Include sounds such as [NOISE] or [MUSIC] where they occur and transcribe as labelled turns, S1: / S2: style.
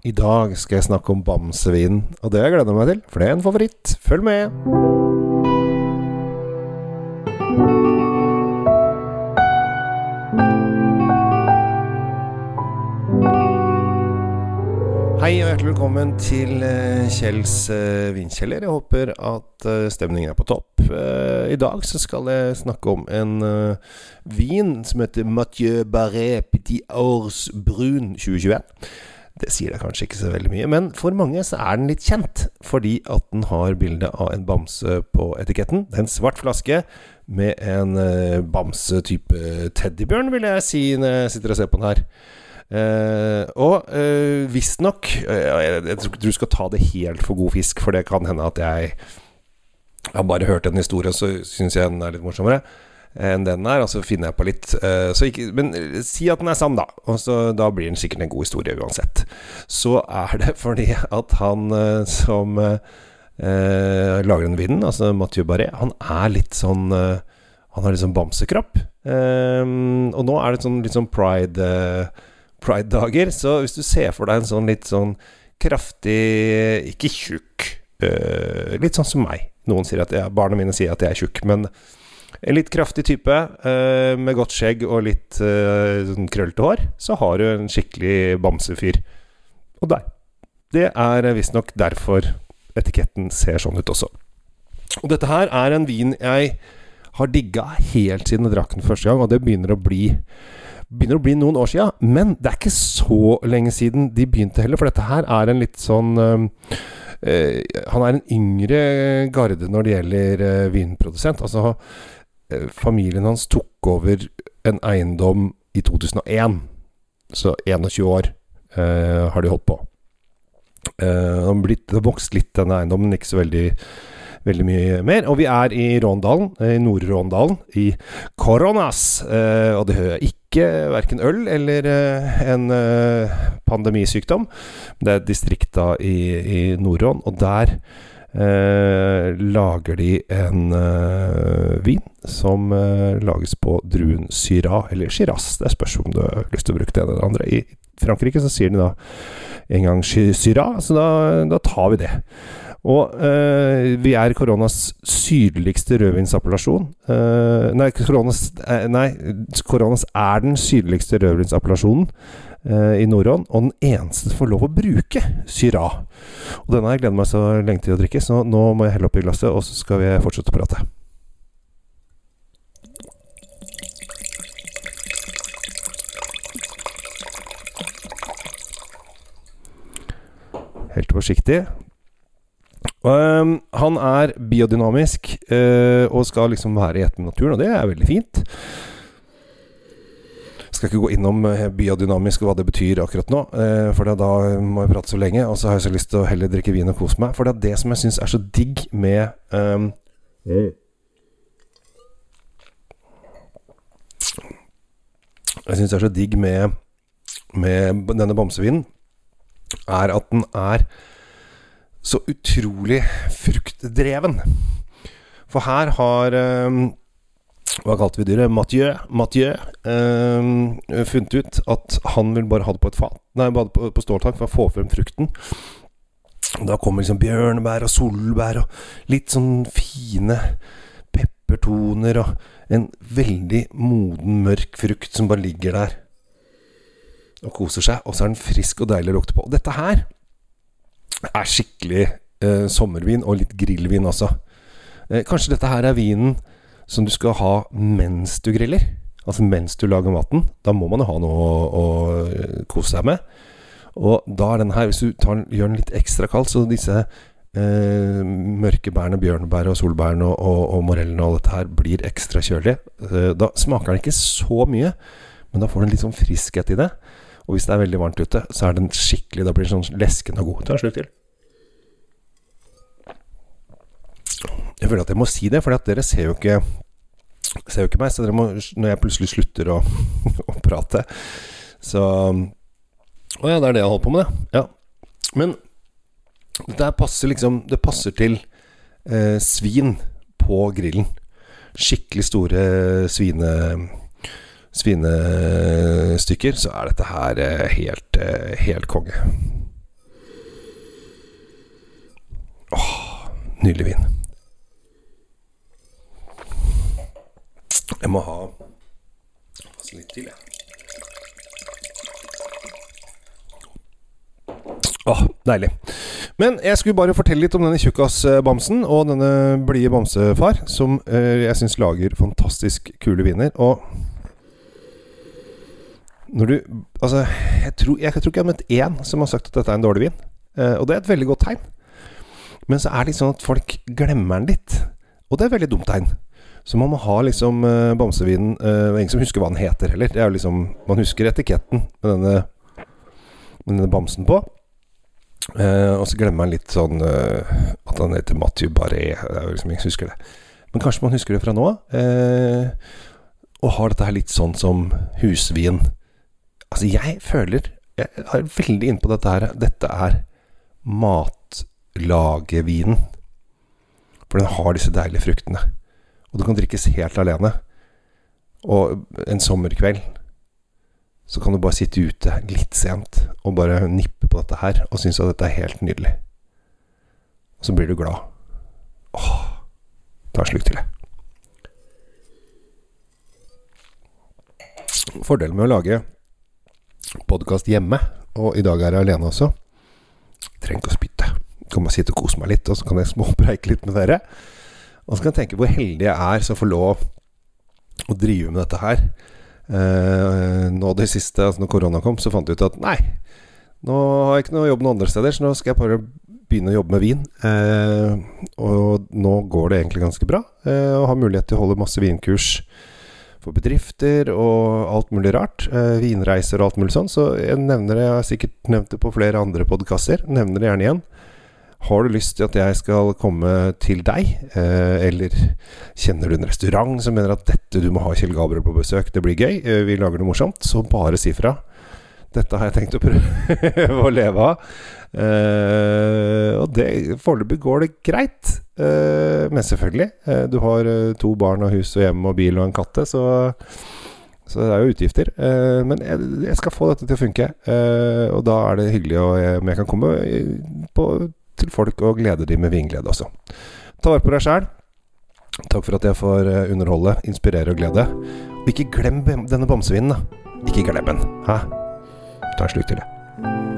S1: I dag skal jeg snakke om bamsevinen, og det gleder jeg meg til, for det er en favoritt. Følg med! Hei og hjertelig velkommen til eh, Kjells eh, vinkjeller. Jeg håper at eh, stemningen er på topp. I dag så skal jeg snakke om en vin som heter Mathieu Barret Petit Aurs Brun 2021. Det sier deg kanskje ikke så veldig mye, men for mange så er den litt kjent. Fordi at den har bilde av en bamse på etiketten. Det er en svart flaske med en eh, bamse-type teddybjørn, vil jeg si når jeg sitter og ser på den her. Uh, og uh, visstnok uh, jeg, jeg tror ikke du skal ta det helt for god fisk, for det kan hende at jeg har bare hørt en historie, og så syns jeg den er litt morsommere enn den er, og så finner jeg på litt. Eh, ikke, men si at den er sann, da. Og så, da blir den sikkert en god historie uansett. Så er det [LAUGHS] fordi at han som lager den vinden, altså Mathieu Barret, han er litt sånn Han har litt sånn bamsekropp. og nå er det sånn, litt sånn pride Pride-dager. Så hvis du ser for deg en sånn litt sånn kraftig Ikke tjukk. Litt sånn som meg. Noen sier at jeg, Barna mine sier at jeg er tjukk, men en litt kraftig type uh, med godt skjegg og litt uh, sånn krøllete hår, så har du en skikkelig bamsefyr. Og der. Det er visstnok derfor etiketten ser sånn ut også. Og dette her er en vin jeg har digga helt siden jeg drakk den første gang, og det begynner å bli begynner å bli noen år sia, men det er ikke så lenge siden de begynte heller, for dette her er en litt sånn øh, Han er en yngre garde når det gjelder øh, vinprodusent. Altså, familien hans tok over en eiendom i 2001. Så 21 år har de holdt på. Eh, det har vokst litt, denne eiendommen, ikke så veldig veldig mye mer. Og vi er i Råndalen, i Nord-Råndalen, i Koronas. Eh, og det hører ikke verken øl eller eh, en eh, pandemisykdom. Det er distrikta i, i Nord-Rån, og der eh, lager de en eh, vin som eh, lages på druen Syra, eller Shiraz. Det spørs om du har lyst til å bruke det ene eller andre. I Frankrike så sier de da en gang Syra, så da, da tar vi det. Og eh, vi er koronas sydligste rødvinsappellasjon. Eh, nei, koronas, eh, nei, koronas er den sydligste rødvinsappellasjonen i Nordånd, og den eneste som får lov å bruke Syra. Og denne har jeg meg så lenge til å drikke, så nå må jeg helle oppi glasset, og så skal vi fortsette å prate. Helt forsiktig. Um, han er biodynamisk uh, og skal liksom være i ett med naturen, og det er veldig fint. Skal ikke gå innom biodynamisk og hva det betyr akkurat nå, uh, for da må jeg prate så lenge. Og så har jeg så lyst til å heller drikke vin og kose meg. For det er det som jeg syns er så digg med um, Jeg syns er så digg med, med denne bamsevinen, er at den er så utrolig fruktdreven. For her har um, Hva kalte vi dyret? Mathieu, Mathieu eh, funnet ut at han vil bare ha det på et fat Nei, på, på ståltank for å få frem frukten. Da kommer liksom bjørnebær og solbær og litt sånn fine peppertoner og en veldig moden, mørk frukt som bare ligger der og koser seg. Og så er den frisk og deilig å lukte på. Og dette her er skikkelig eh, sommervin, og litt grillvin også. Eh, kanskje dette her er vinen som du skal ha mens du griller? Altså mens du lager maten. Da må man jo ha noe å, å eh, kose seg med. Og da er den her, hvis du tar, gjør den litt ekstra kald, så disse eh, mørke bærene, bjørnebær og solbærene og, og, og morellene og dette her blir ekstra kjølige. Eh, da smaker den ikke så mye, men da får den litt sånn friskhet i det. Og hvis det er veldig varmt ute, så er den skikkelig Da blir den sånn leskende og god. Ta en slurk til. føler at jeg må si det, for dere ser jo ikke ser jo ikke meg, så dere må, når jeg plutselig slutter å, [LAUGHS] å prate Så Å ja, det er det jeg holder på med, det. Ja. Men dette passer liksom Det passer til eh, svin på grillen. Skikkelig store svine, svinestykker, så er dette her eh, helt, eh, helt konge. Åh, nydelig vin. Jeg må ha passe litt til, jeg. Åh, deilig. Men jeg skulle bare fortelle litt om denne tjukkasbamsen og denne blide bamsefar, som eh, jeg syns lager fantastisk kule viner. Og når du Altså, jeg tror, jeg, tror ikke jeg har møtt én som har sagt at dette er en dårlig vin. Eh, og det er et veldig godt tegn. Men så er det sånn at folk glemmer den litt. Og det er et veldig dumt tegn. Så man må ha liksom uh, bamsevinen uh, Ingen som husker hva den heter heller. Det er jo liksom Man husker etiketten med denne, med denne bamsen på. Uh, og så glemmer man litt sånn uh, at han heter Mathieu Barré. Det er jo liksom Ingen som husker det. Men kanskje man husker det fra nå av. og har dette her litt sånn som husvin. Altså, jeg føler Jeg er veldig inne på dette her. Dette er matlagevinen. For den har disse deilige fruktene. Og det kan drikkes helt alene. Og en sommerkveld så kan du bare sitte ute litt sent og bare nippe på dette her og synes at dette er helt nydelig. Og så blir du glad. Åh, ta en slurk til, jeg. Fordelen med å lage podkast hjemme, og i dag er jeg alene også, trenger ikke å spytte. Kan bare sitte og kose meg litt, og så kan jeg småpreike litt med dere. Og så kan jeg tenke hvor heldig jeg er som får lov å drive med dette her. Eh, nå det siste, altså når korona kom, så fant jeg ut at nei, nå har jeg ikke noe jobb noen andre steder, så nå skal jeg bare begynne å jobbe med vin. Eh, og nå går det egentlig ganske bra. Eh, og har mulighet til å holde masse vinkurs for bedrifter og alt mulig rart. Eh, vinreiser og alt mulig sånn. Så jeg nevner det, jeg har sikkert nevnt det på flere andre podkaster. Nevner det gjerne igjen. Har du lyst til at jeg skal komme til deg, eh, eller kjenner du en restaurant som mener at dette du må ha Kjell Gabriel på besøk, det blir gøy, eh, vi lager noe morsomt, så bare si fra. Dette har jeg tenkt å prøve [LAUGHS] å leve av. Eh, og det foreløpig går det greit. Men selvfølgelig, du har to barn og hus og hjem og bil og en katte, så, så det er jo utgifter. Men jeg, skal få dette til å funke, og da er det hyggelig om jeg kan komme på til folk og glede dem med vinglede også. Ta vare på deg sjæl. Takk for at jeg får eh, underholde, inspirere og glede. Og ikke glem denne bamsevinen, da. Ikke glem den. Hæ? Ta en slurk til, jeg.